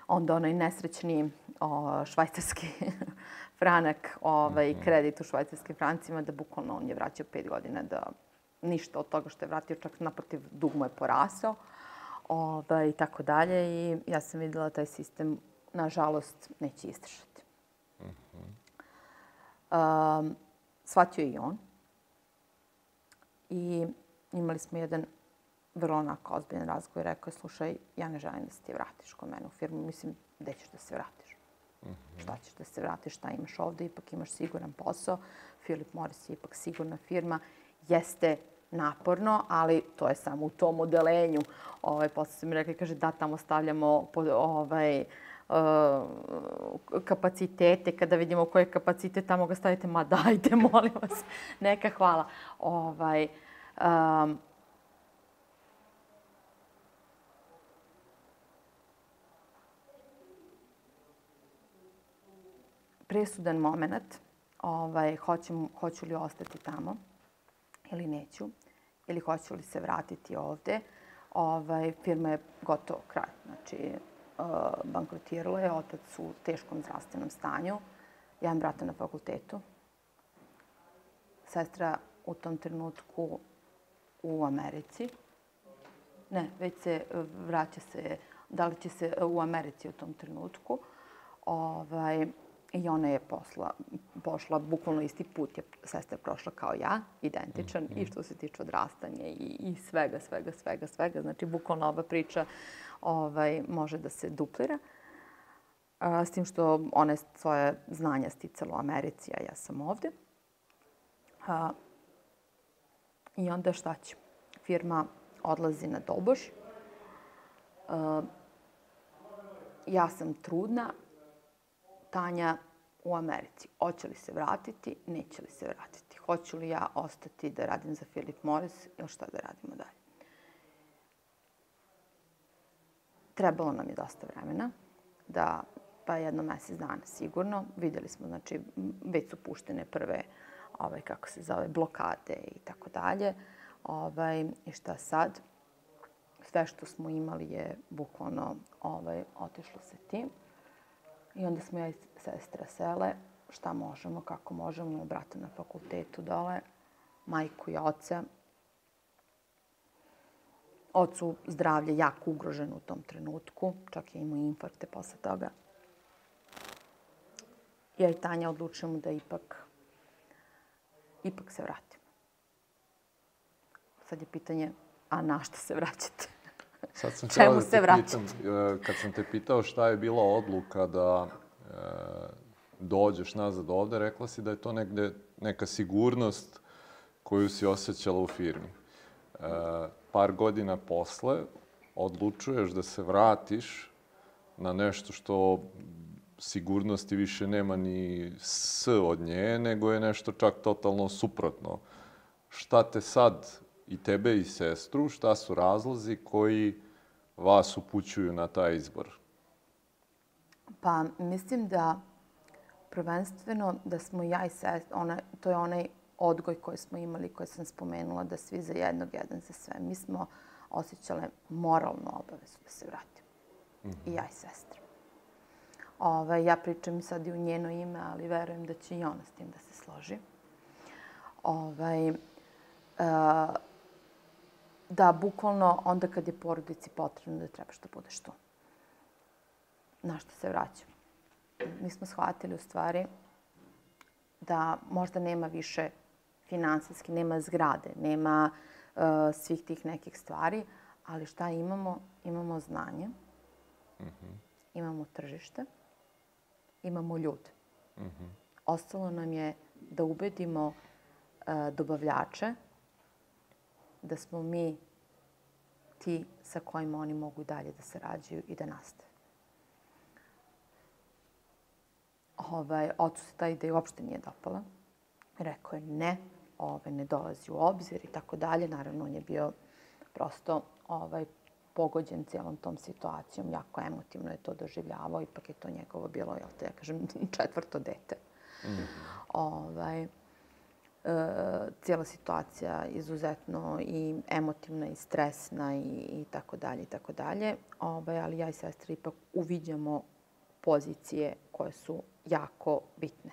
onda onaj nesrećni o, švajcarski franak, ovaj, mhm. kredit u švajcarskim francima, da bukvalno on je vraćao pet godina da ništa od toga što je vratio, čak naprotiv dug mu je porasao ovaj, i tako dalje. I ja sam videla taj sistem, nažalost, neće izdržati. Mm -hmm. um, shvatio i on I imali smo jedan vrlo onako ozbiljan razgovor i rekao je, slušaj, ja ne želim da se ti vratiš kod mene u firmu. Mislim, gde ćeš da se vratiš? Mm -hmm. Šta ćeš da se vratiš, šta imaš ovde? Ipak imaš siguran posao. Philip Morris je ipak sigurna firma. Jeste naporno, ali to je samo u tom odelenju. Ovaj, posle su mi rekli, kaže, da, tamo stavljamo po, ovaj, uh, kapacitete, kada vidimo koji je kapacitet, tamo ga stavite, ma dajte, molim vas, neka hvala. Ovaj, um, presudan moment, ovaj, hoću, hoću li ostati tamo ili neću, ili hoću li se vratiti ovde. Ovaj, firma je gotovo kraj. Znači, bankrotirala je, otac u teškom zdravstvenom stanju, jedan brata na fakultetu. Sestra u tom trenutku u Americi. Ne, već se vraća se, da li će se u Americi u tom trenutku. Ovaj, I ona je posla, pošla bukvalno isti put je sestra prošla kao ja, identičan mm -hmm. i što se tiče odrastanja i, i svega, svega, svega, svega. Znači, bukvalno ova priča ovaj, može da se duplira. A, s tim što ona je svoje znanja sticala u Americi, a ja sam ovde. A, I onda šta će? Firma odlazi na dobož. A, ja sam trudna, Tanja u Americi. Hoće li se vratiti, neće li se vratiti? Hoću li ja ostati da radim za Philip Morris ili šta da radimo dalje? Trebalo nam je dosta vremena da, pa jedno mesec dana sigurno. Videli smo, znači, već su puštene prve, ovaj, kako se zove, blokade i tako dalje. Ovaj, I šta sad? Sve što smo imali je bukvalno ovaj, otišlo se tim. I onda smo ja i sestra sele, šta možemo, kako možemo, imamo brata na fakultetu dole, majku i oca. Ocu zdravlje jako ugroženo u tom trenutku, čak je imao infarkte posle toga. Ja i Tanja odlučujemo da ipak, ipak se vratimo. Sad je pitanje, a na šta se vraćate? Sad sam Čemu da se vraćam? Pitam, e, kad sam te pitao šta je bila odluka da e, dođeš nazad ovde, rekla si da je to negde neka sigurnost koju si osjećala u firmi. E, par godina posle odlučuješ da se vratiš na nešto što sigurnosti više nema ni s od nje, nego je nešto čak totalno suprotno. Šta te sad i tebe i sestru, šta su razlozi koji vas upućuju na taj izbor? Pa mislim da prvenstveno da smo ja i sestra, ona, to je onaj odgoj koji smo imali, koji sam spomenula, da svi za jednog, jedan za sve. Mi smo osjećale moralnu obavezu da se vratimo. Mm -hmm. I ja i sestra. Ove, ja pričam sad i u njeno ime, ali verujem da će i ona s tim da se složi. Ove, uh, da bukvalno onda kad je porodici potrebno da trebaš da budeš tu. Na što se vraćamo? Mi smo shvatili u stvari da možda nema više finansijski, nema zgrade, nema uh, svih tih nekih stvari, ali šta imamo? Imamo znanje, mm -hmm. imamo tržište, imamo ljude. Mm -hmm. Ostalo nam je da ubedimo uh, dobavljače da smo mi ti sa kojima oni mogu dalje da sarađuju i da nastave. Ovaj, ocu se ta ideja uopšte nije dopala. Rekao je ne, ovaj, ne dolazi u obzir i tako dalje. Naravno, on je bio prosto ovaj, pogođen cijelom tom situacijom, jako emotivno je to doživljavao, ipak je to njegovo bilo, jel te, ja kažem, četvrto dete. Mm -hmm. ovaj, e, cijela situacija izuzetno i emotivna i stresna i, i tako dalje i tako dalje. Ovaj, ali ja i sestra ipak uviđamo pozicije koje su jako bitne.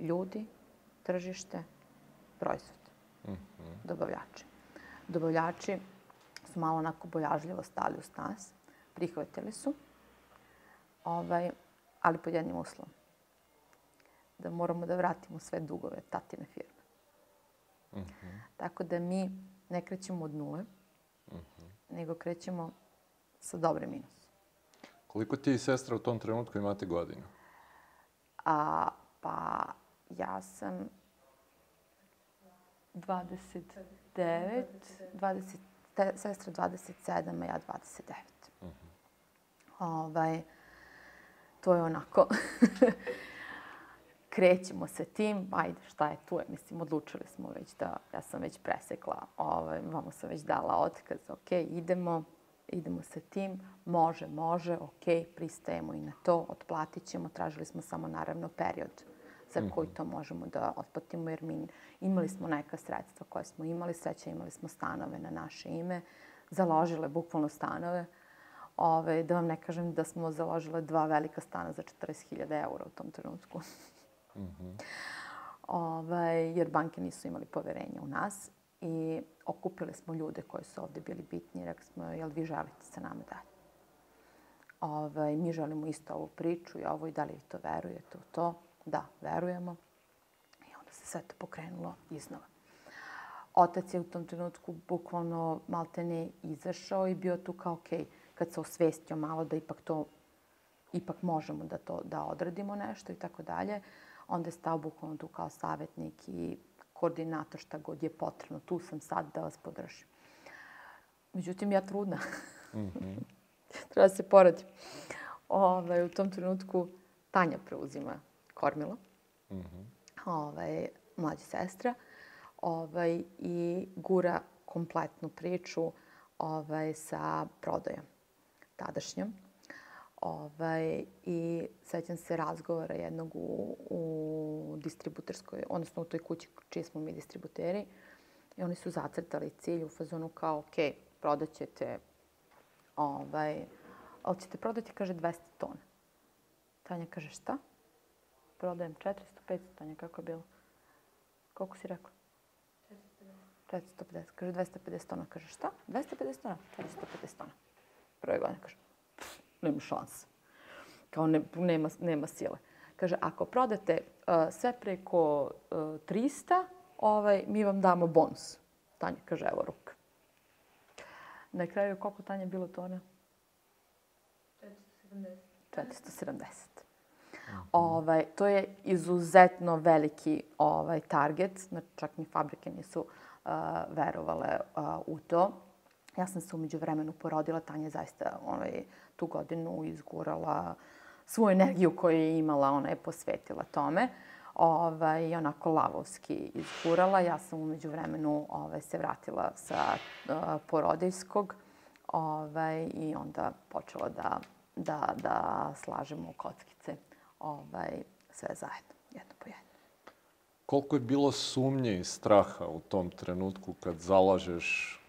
Ljudi, tržište, proizvod, mm -hmm. dobavljači. Dobavljači su malo onako bojažljivo stali uz nas, prihvatili su, ovaj, ali pod jednim uslovom da moramo da vratimo sve dugove tatine firme. Uh mhm. -huh. Tako da mi ne krećemo od nule, uh mhm. -huh. nego krećemo sa dobre minus. Koliko ti i sestra u tom trenutku imate godina? A, pa, ja sam 29, 20, te, sestra 27, a ja 29. Uh -huh. ovaj, to je onako... krećemo se tim, ajde, šta je tu je, mislim, odlučili smo već da, ja sam već presekla, ovaj, vamo sam već dala otkaz, ok, idemo, idemo sa tim, može, može, ok, pristajemo i na to, otplatit ćemo, tražili smo samo naravno period za koji to možemo da otplatimo, jer mi imali smo neka sredstva koje smo imali, sreća imali smo stanove na naše ime, založile bukvalno stanove, Ove, da vam ne kažem da smo založile dva velika stana za 40.000 eura u tom trenutku. Ovaj, jer banke nisu imali poverenja u nas i okupili smo ljude koji su ovde bili bitni i rekli smo, jel vi želite sa nama dalje? Ovaj, mi želimo isto ovu priču i ovo i da li vi to verujete u to? Da, verujemo. I onda se sve to pokrenulo iznova. Otac je u tom trenutku bukvalno maltene izašao i bio tu kao, okej, okay, kad se osvestio malo da ipak to, ipak možemo da to, da odradimo nešto i tako dalje, onda je stao bukvalno tu kao savjetnik i koordinator šta god je potrebno. Tu sam sad da vas podržim. Međutim, ja trudna. Mm -hmm. Treba da se poradim. Ove, ovaj, u tom trenutku Tanja preuzima kormilo. Mm -hmm. Ove, ovaj, mlađa sestra. Ovaj, I gura kompletnu priču ovaj, sa prodajom tadašnjom. Ovaj, I sećam se razgovora jednog u, u distributerskoj, odnosno u toj kući čiji smo mi distributeri. I oni su zacrtali cilj u fazonu kao, ok, prodat ćete, ovaj, ali ćete prodati, kaže, 200 tona. Tanja kaže, šta? Prodajem 400, 500, Tanja, kako je bilo? Koliko si rekla? 450. 450. Kaže, 250 tona. Kaže, šta? 250 tona? 450 tona. Prve godine, kaže, nema šanse. Kao ne, nema, nema sile. Kaže, ako prodate uh, sve preko uh, 300, ovaj, mi vam damo bonus. Tanja kaže, evo ruk. Na kraju koliko Tanja bilo tona? 470. 470. Ovaj, to je izuzetno veliki ovaj, target, znači čak ni fabrike nisu uh, verovale uh, u to. Ja sam se umeđu vremenu porodila, Tanja zaista ovaj, tu godinu izgurala svu energiju koju je imala, ona je posvetila tome. Ovaj, onako lavovski izgurala. Ja sam umeđu vremenu ovaj, se vratila sa uh, porodijskog ovaj, i onda počela da, da, da slažemo kockice ovaj, sve zajedno, jedno po jedno. Koliko je bilo sumnje i straha u tom trenutku kad zalažeš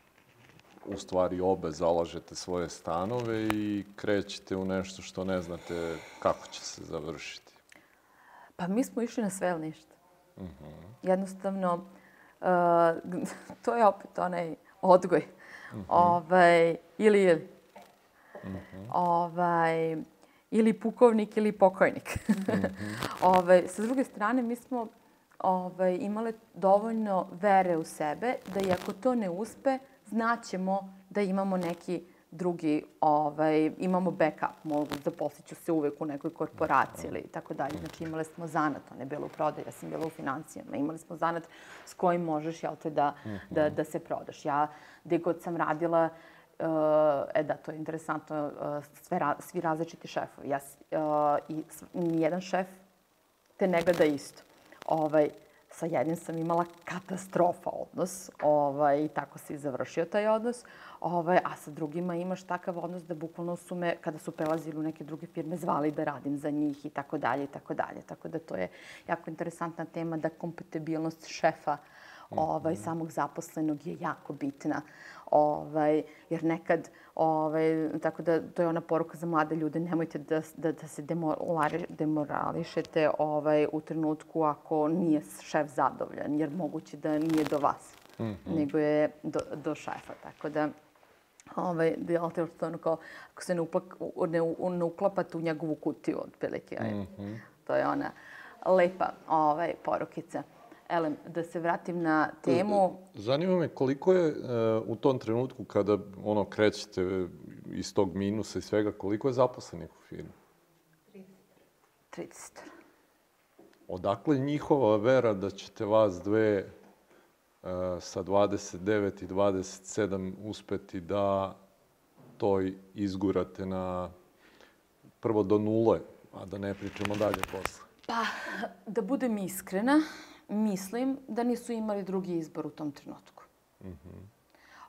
u stvari obe zalažete svoje stanove i krećete u nešto što ne znate kako će se završiti? Pa mi smo išli na sve ili ništa. Uh mhm. -huh. Jednostavno, uh, to je opet onaj odgoj. Uh mhm. -huh. ovaj, ili ili. Uh mhm. -huh. ovaj, ili pukovnik ili pokojnik. uh -huh. ovaj, sa druge strane, mi smo ovaj, imale dovoljno vere u sebe da i ako to ne uspe, znaćemo da imamo neki drugi, ovaj, imamo backup, mogu zaposliću se uvek u nekoj korporaciji ili tako dalje. Znači imali smo zanat, on je bilo u prodaju, ja sam bila u financijama, imali smo zanat s kojim možeš, jel te, da, da, da se prodaš. Ja, gde god sam radila, Uh, e da, to je interesantno, uh, sve, ra svi različiti šefovi. Ja, uh, I nijedan šef te ne gleda isto. Ovaj, sa jednim sam imala katastrofa odnos ovaj, i tako se i završio taj odnos, ovaj, a sa drugima imaš takav odnos da bukvalno su me, kada su prelazili u neke druge firme, zvali da radim za njih i tako dalje i tako dalje. Tako da to je jako interesantna tema da kompatibilnost šefa ovaj, mhm. samog zaposlenog je jako bitna. Ovaj, jer nekad, ovaj, tako da to je ona poruka za mlade ljude, nemojte da, da, da se demorališete ovaj, u trenutku ako nije šef zadovoljan, jer moguće da nije do vas, mm -hmm. nego je do, do šefa. Tako da, ovaj, da ono kao, ako se ne, uplak, ne, ne uklapate u njegovu kutiju, otprilike. Mm -hmm. To je ona lepa ovaj, porukica. Elem, da se vratim na temu... Zanima me koliko je uh, u tom trenutku kada ono krećete iz tog minusa i svega, koliko je zaposlenih u firmi? 30. 30. Odakle njihova vera da ćete vas dve sa 29 i 27 uspeti da to izgurate na prvo do nule, a da ne pričamo dalje posle? Pa, da budem iskrena, mislim da nisu imali drugi izbor u tom trenutku. Mm -hmm.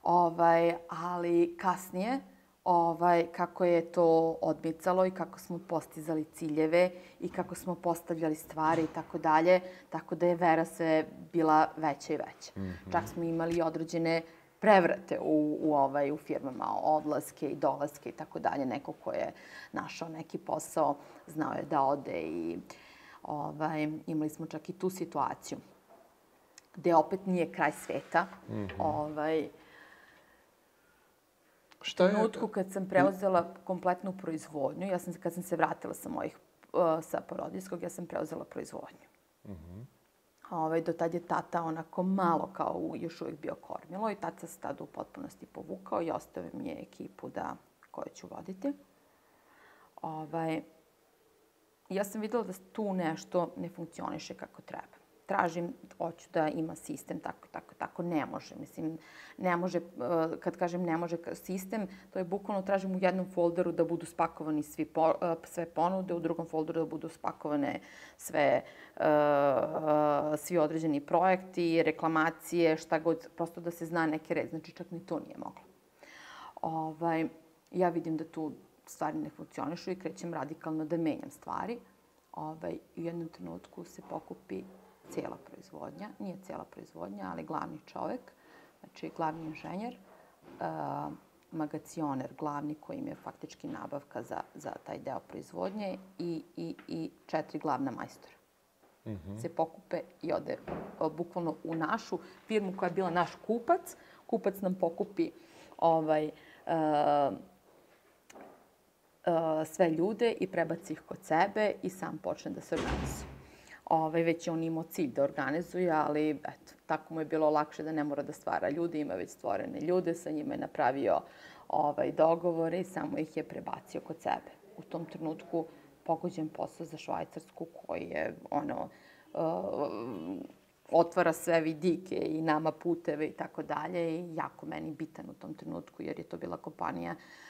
ovaj, ali kasnije, ovaj, kako je to odmicalo i kako smo postizali ciljeve i kako smo postavljali stvari i tako dalje, tako da je vera sve bila veća i veća. Mm -hmm. Čak smo imali određene prevrate u, u, ovaj, u firmama, odlaske i dolaske i tako dalje. Neko ko je našao neki posao, znao je da ode i ovaj, imali smo čak i tu situaciju gde opet nije kraj sveta. Mm -hmm. ovaj, Šta je? trenutku kad sam preuzela kompletnu proizvodnju, ja sam, kad sam se vratila sa mojih, uh, sa porodijskog, ja sam preuzela proizvodnju. Mm -hmm. ovaj, do tad je tata onako malo kao u, još uvijek bio kormilo i tata se tada u potpunosti povukao i ostavio mi je ekipu da, koju ću voditi. Ovaj, ja sam videla da tu nešto ne funkcioniše kako treba tražim, hoću da ima sistem, tako, tako, tako, ne može. Mislim, ne može, eh, kad kažem ne može sistem, to je bukvalno tražim u jednom folderu da budu spakovani svi po, eh, sve ponude, u drugom folderu da budu spakovane sve, uh, svi određeni projekti, reklamacije, šta god, prosto da se zna neke red. Znači, čak ni to nije moglo. Ovaj, ja vidim da tu stvari ne funkcionišu i krećem radikalno da menjam stvari. Ovaj, u jednom trenutku se pokupi cijela proizvodnja, nije cijela proizvodnja, ali glavni čovek, znači glavni inženjer, uh, magacioner glavni koji im je faktički nabavka za, za taj deo proizvodnje i, i, i četiri glavna majstora. Mm -hmm. se pokupe i ode uh, bukvalno u našu firmu koja je bila naš kupac. Kupac nam pokupi ovaj, uh, sve ljude i prebaci ih kod sebe i sam počne da se organizuje ovaj, već je on imao cilj da organizuje, ali eto, tako mu je bilo lakše da ne mora da stvara ljude, ima već stvorene ljude, sa njima je napravio ovaj, dogovore i samo ih je prebacio kod sebe. U tom trenutku pogođen posao za Švajcarsku koji je ono, uh, otvara sve vidike i nama puteve i tako dalje i jako meni bitan u tom trenutku jer je to bila kompanija, uh,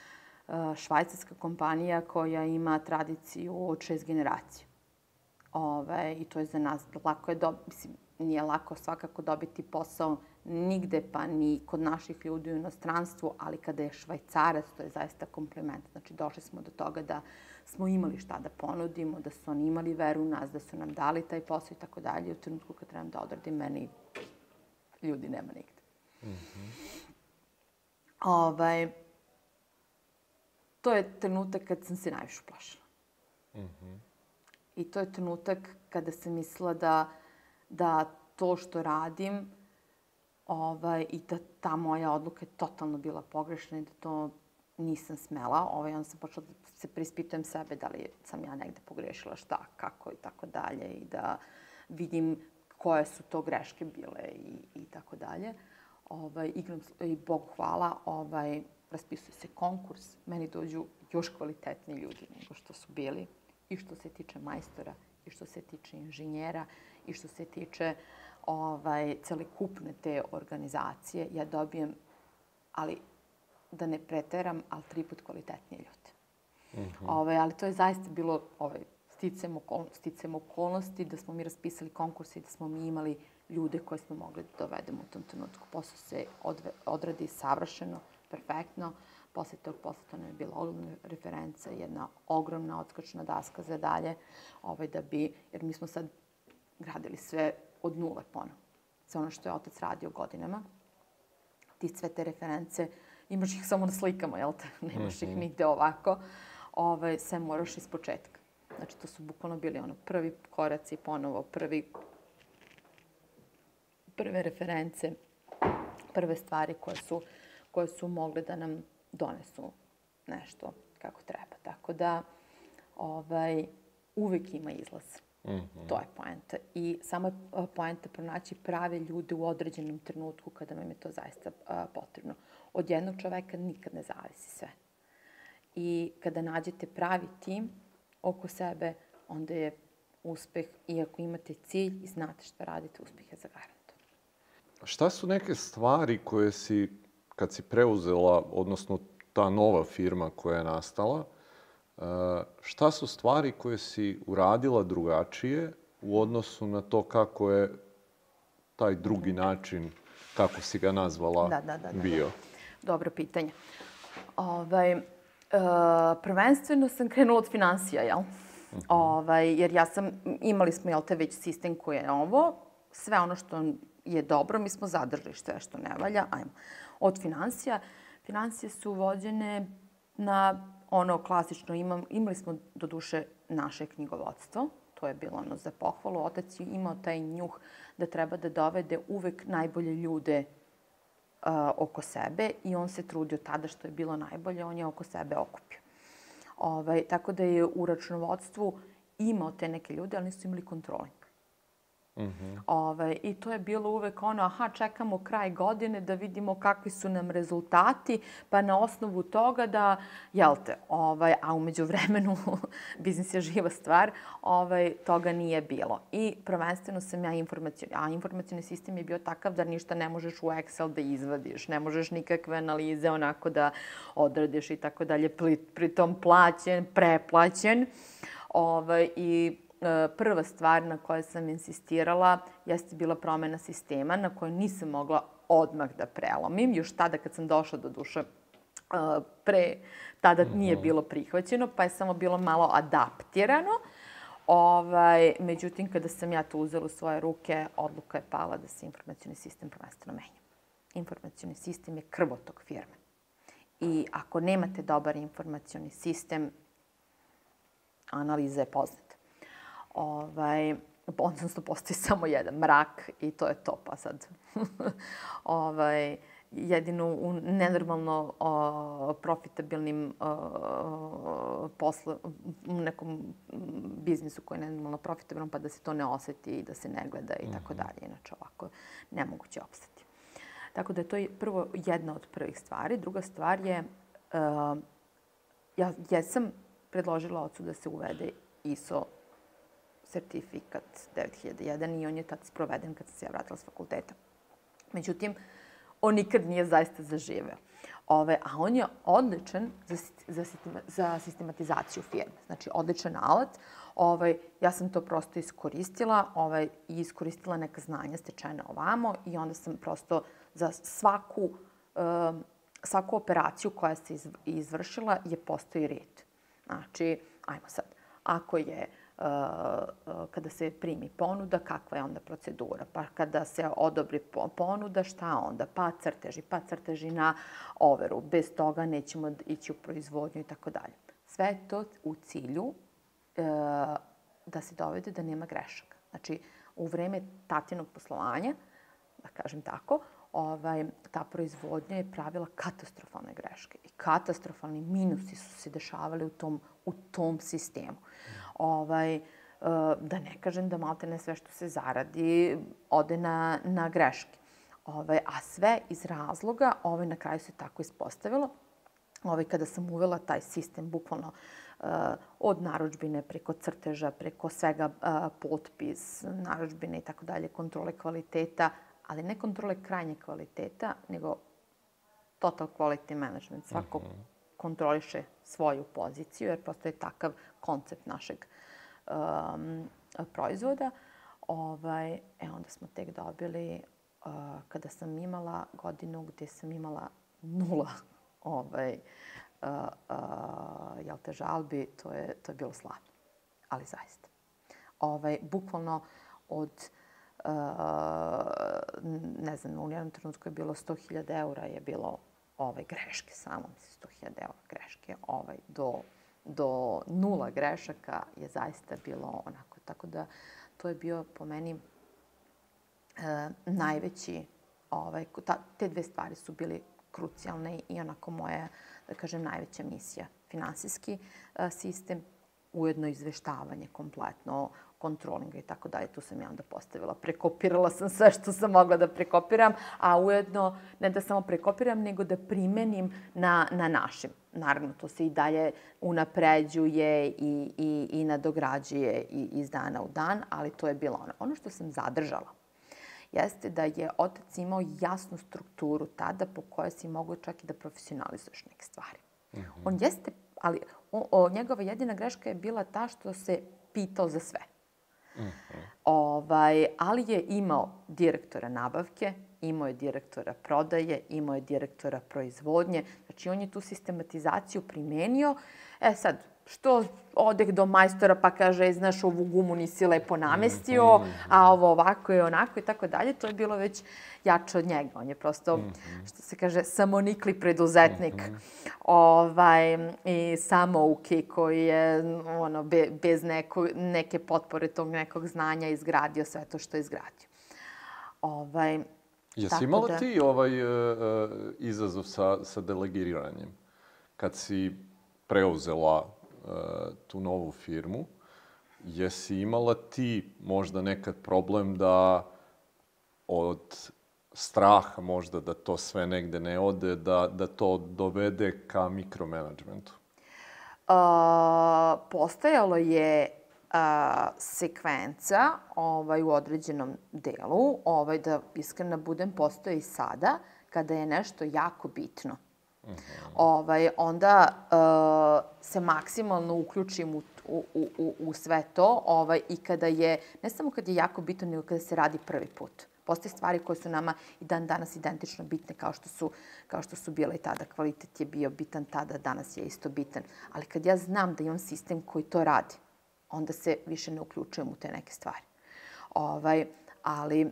švajcarska kompanija koja ima tradiciju od šest generacija. Ove, I to je za nas, lako je, do, mislim, nije lako svakako dobiti posao nigde, pa ni kod naših ljudi u inostranstvu, ali kada je švajcarac, to je zaista kompliment. Znači, došli smo do toga da smo imali šta da ponudimo, da su oni imali veru u nas, da su nam dali taj posao i tako dalje. U trenutku kad trebam da odradim, meni ljudi nema nigde. Mm -hmm. ovaj, to je trenutak kad sam se najviše uplašila. Mm -hmm. I to je trenutak kada sam mislila da, da to što radim ovaj, i da ta moja odluka je totalno bila pogrešna i da to nisam smela. Ovaj, onda sam počela da se prispitujem sebe da li sam ja negde pogrešila šta, kako i tako dalje i da vidim koje su to greške bile i, i tako dalje. Ovaj, igram, I Bogu hvala, ovaj, raspisuje se konkurs, meni dođu još kvalitetni ljudi nego što su bili i što se tiče majstora, i što se tiče inženjera, i što se tiče ovaj, celikupne te organizacije. Ja dobijem, ali da ne preteram, ali tri put kvalitetnije ljude. Mm -hmm. ovaj, ali to je zaista bilo ovaj, sticam, okol, sticam okolnosti da smo mi raspisali konkurs i da smo mi imali ljude koje smo mogli da dovedemo u tom trenutku. Posao se odve, odradi savršeno, perfektno. Posle tog posle to nam je bila ogromna referenca, jedna ogromna odskočna daska za dalje, ovaj, da bi, jer mi smo sad gradili sve od nule ponovo. Sve ono što je otac radio godinama. Ti sve te reference, imaš ih samo na slikama, jel te? Nemaš ih mhm. nigde ovako. Ovaj, sve moraš iz početka. Znači, to su bukvalno bili ono prvi koraci ponovo, prvi, prve reference, prve stvari koje su, koje su mogle da nam donesu nešto kako treba. Tako da, ovaj, uvek ima izlaz. Mm -hmm. To je poenta. I samo je poenta pronaći prave ljude u određenom trenutku kada vam je to zaista a, potrebno. Od jednog čoveka nikad ne zavisi sve. I kada nađete pravi tim oko sebe, onda je uspeh, i ako imate cilj i znate šta radite, uspeh je zagarantovan. šta su neke stvari koje si, kad si preuzela, odnosno ta nova firma koja je nastala, uh, šta su stvari koje si uradila drugačije u odnosu na to kako je taj drugi način, kako si ga nazvala, Da, da, da, da. bio? Dobro pitanje. Ovaj, e, prvenstveno sam krenula od finansija, jel? Ovaj, jer ja sam, imali smo, jel te, već sistem koji je ovo, sve ono što je dobro, mi smo zadržali sve što ne valja, ajmo. Od finansija, financije su vođene na ono klasično, imam, imali smo do duše naše knjigovodstvo, to je bilo ono za pohvalu. Otac je imao taj njuh da treba da dovede uvek najbolje ljude uh, oko sebe i on se trudio tada što je bilo najbolje, on je oko sebe okupio. Ovaj, tako da je u računovodstvu imao te neke ljude, ali nisu imali kontroling. Mm -hmm. Ovaj, I to je bilo uvek ono, aha, čekamo kraj godine da vidimo kakvi su nam rezultati, pa na osnovu toga da, jel te, ovaj, a umeđu vremenu, biznis je živa stvar, ovaj, toga nije bilo. I prvenstveno sam ja informacijni, a informacijni sistem je bio takav da ništa ne možeš u Excel da izvadiš, ne možeš nikakve analize onako da odradiš i tako dalje, pritom plaćen, preplaćen. Ovaj, I prva stvar na kojoj sam insistirala jeste bila promena sistema na kojoj nisam mogla odmah da prelomim. Još tada kad sam došla do duše pre, tada nije bilo prihvaćeno, pa je samo bilo malo adaptirano. Ovaj, međutim, kada sam ja to uzela u svoje ruke, odluka je pala da se informacijni sistem prvenstveno menja. Informacijni sistem je krvotok firme. I ako nemate dobar informacijni sistem, analiza je poznata ovaj, odnosno postoji samo jedan mrak i to je to, pa sad. ovaj, jedino u nenormalno o, profitabilnim o, posle, u nekom biznisu koji je nenormalno profitabilan, pa da se to ne oseti i da se ne gleda i tako Mhm. dalje. Inače ovako nemoguće opstati. Tako da je to je prvo jedna od prvih stvari. Druga stvar je, uh, ja jesam predložila ocu da se uvede ISO sertifikat 9001 i on je tad sproveden kad sam se ja vratila s fakulteta. Međutim, on nikad nije zaista zaživeo. Ove, a on je odličan za, za, za sistematizaciju firme. Znači, odličan alat. Ovaj, ja sam to prosto iskoristila ovaj, i iskoristila neka znanja stečena ovamo i onda sam prosto za svaku, um, svaku operaciju koja se iz, izvršila je postoji red. Znači, ajmo sad, ako je kada se primi ponuda, kakva je onda procedura, pa kada se odobri ponuda, šta onda, pa crteži, pa crteži na overu, bez toga nećemo ići u proizvodnju i tako dalje. Sve to u cilju uh, da se dovede da nema grešaka. Znači, u vreme tatinog poslovanja, da kažem tako, ovaj, ta proizvodnja je pravila katastrofalne greške. I katastrofalni minusi su se dešavali u tom, u tom sistemu. Ovaj, e, da ne kažem da malte ne sve što se zaradi ode na, na greške. Ovaj, a sve iz razloga, ovaj, na kraju se tako ispostavilo, ovaj, kada sam uvela taj sistem, bukvalno uh, od naručbine preko crteža, preko svega uh, potpis, naručbine i tako dalje, kontrole kvaliteta, ali ne kontrole krajnje kvaliteta, nego total quality management. Svako uh -huh. Kontroliše svoju poziciju, jer postoje takav koncept našeg um, proizvoda. Ovaj, e, onda smo tek dobili, uh, kada sam imala godinu gde sam imala nula ovaj, uh, uh, jel te, žalbi, to je, to je bilo slavno. Ali zaista. Ovaj, bukvalno od uh, ne znam, u jednom trenutku je bilo 100.000 eura je bilo ovaj, greške samo, mislim, 100.000 eura greške, ovaj, do, do nula grešaka je zaista bilo onako. Tako da to je bio po meni e, najveći, ovaj, ta, te dve stvari su bili krucijalne i onako moja, da kažem, najveća misija. Finansijski e, sistem, ujedno izveštavanje kompletno, kontrolinga i tako dalje. Tu sam ja onda postavila. Prekopirala sam sve što sam mogla da prekopiram, a ujedno ne da samo prekopiram, nego da primenim na, na našim. Naravno, to se i dalje unapređuje i, i, i nadograđuje i iz dana u dan, ali to je bilo ono. Ono što sam zadržala jeste da je otac imao jasnu strukturu tada po kojoj si mogao čak i da profesionalizuješ neke stvari. Mm -hmm. On jeste, ali o, o, njegova jedina greška je bila ta što se pitao za sve. Ovaj, ali je imao direktora nabavke, imao je direktora prodaje, imao je direktora proizvodnje. Znači, on je tu sistematizaciju primenio. E sad, što odeh do majstora pa kaže, znaš, ovu gumu nisi lepo namestio, mm, mm, a ovo ovako i onako i tako dalje, to je bilo već jače od njega. On je prosto, mm, što se kaže, samonikli preduzetnik. Ovaj, I samouki koji je ono, be, bez neko, neke potpore tog nekog znanja izgradio sve to što je izgradio. Ovaj, Jesi imala da... ti ovaj uh, izazov sa, sa delegiranjem? Kad si preuzela tu novu firmu, jesi imala ti možda nekad problem da od straha možda da to sve negde ne ode, da, da to dovede ka mikromanagementu? Uh, postojalo je a, sekvenca ovaj, u određenom delu, ovaj, da iskreno budem, postoje i sada, kada je nešto jako bitno. Ovaj, onda uh, se maksimalno uključim u, u, u, u sve to ovaj, i kada je, ne samo kada je jako bitno, nego kada se radi prvi put. Postoje stvari koje su nama i dan danas identično bitne kao što su, kao što su bile i tada. Kvalitet je bio bitan tada, danas je isto bitan. Ali kad ja znam da imam sistem koji to radi, onda se više ne uključujem u te neke stvari. Ovaj, ali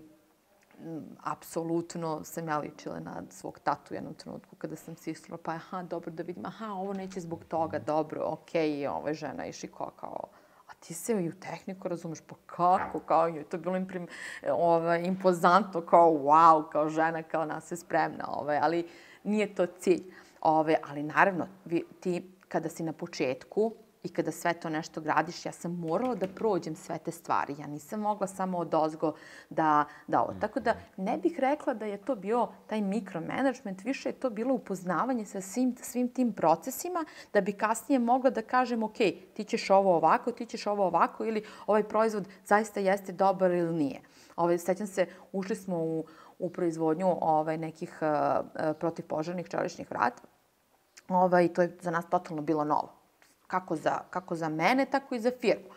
apsolutno sam ja ličila na svog tatu u jednom trenutku kada sam sislila, pa aha, dobro da vidim, aha, ovo neće zbog toga, dobro, okej, okay, je žena i šiko kao, a ti se i u tehniku razumeš, pa kako, kao je to bilo imprim, ovaj, impozantno, kao wow, kao žena, kao nas je spremna, ovaj, ali nije to cilj. Ovaj, ali naravno, vi, ti kada si na početku, i kada sve to nešto gradiš, ja sam morala da prođem sve te stvari. Ja nisam mogla samo od ozgo da, da ovo. Tako da ne bih rekla da je to bio taj mikromanagement, više je to bilo upoznavanje sa svim, svim tim procesima, da bi kasnije mogla da kažem, ok, ti ćeš ovo ovako, ti ćeš ovo ovako, ili ovaj proizvod zaista jeste dobar ili nije. Ovaj, sećam se, ušli smo u, u proizvodnju ovaj, nekih uh, protivpožarnih čeličnih vrata. Ovaj, to je za nas totalno bilo novo kako za, kako za mene, tako i za firmu.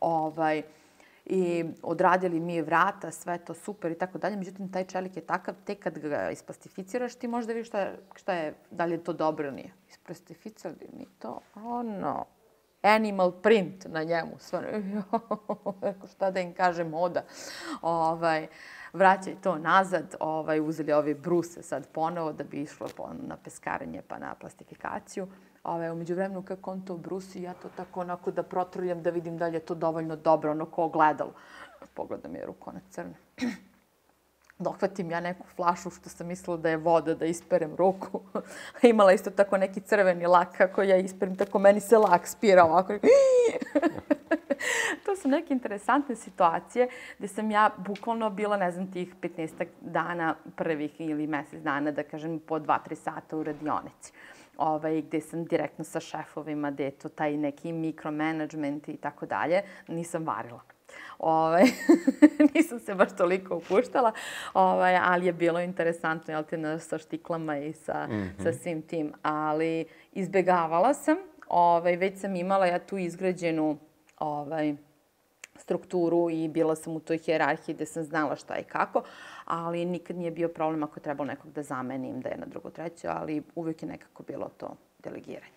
Ovaj, I odradili mi je vrata, sve to super i tako dalje. Međutim, taj čelik je takav, tek kad ga isplastificiraš, ti možda vidiš šta, šta je, da li je to dobro ili nije. Isplastificirali mi to, ono, animal print na njemu. Sve, šta da im kažem, moda. Ovaj, vraćaj to nazad, ovaj, uzeli ove bruse sad ponovo da bi išlo na peskaranje pa na plastifikaciju. Ove, umeđu vremenu kako on to brusi, ja to tako onako da protruljam da vidim da li je to dovoljno dobro, ono ko gledalo. Pogledam je ruko na crne. Dohvatim ja neku flašu što sam mislila da je voda, da isperem ruku. Imala isto tako neki crveni lak, kako ja isperim, tako meni se lak spira ovako. to su neke interesantne situacije gde sam ja bukvalno bila, ne znam, tih 15 dana prvih ili mesec dana, da kažem, po 2-3 sata u radionici ovaj, gde sam direktno sa šefovima, gde je to taj neki mikromanagement i tako dalje, nisam varila. Ovaj, nisam se baš toliko upuštala, ovaj, ali je bilo interesantno, jel te, sa štiklama i sa, mm -hmm. sa svim tim. Ali izbegavala sam, ovaj, već sam imala ja tu izgrađenu ovaj, strukturu i bila sam u toj hjerarhiji gde sam znala šta i kako, ali nikad nije bio problem ako je trebalo nekog da zamenim, da je na drugo treće, ali uvek je nekako bilo to delegiranje.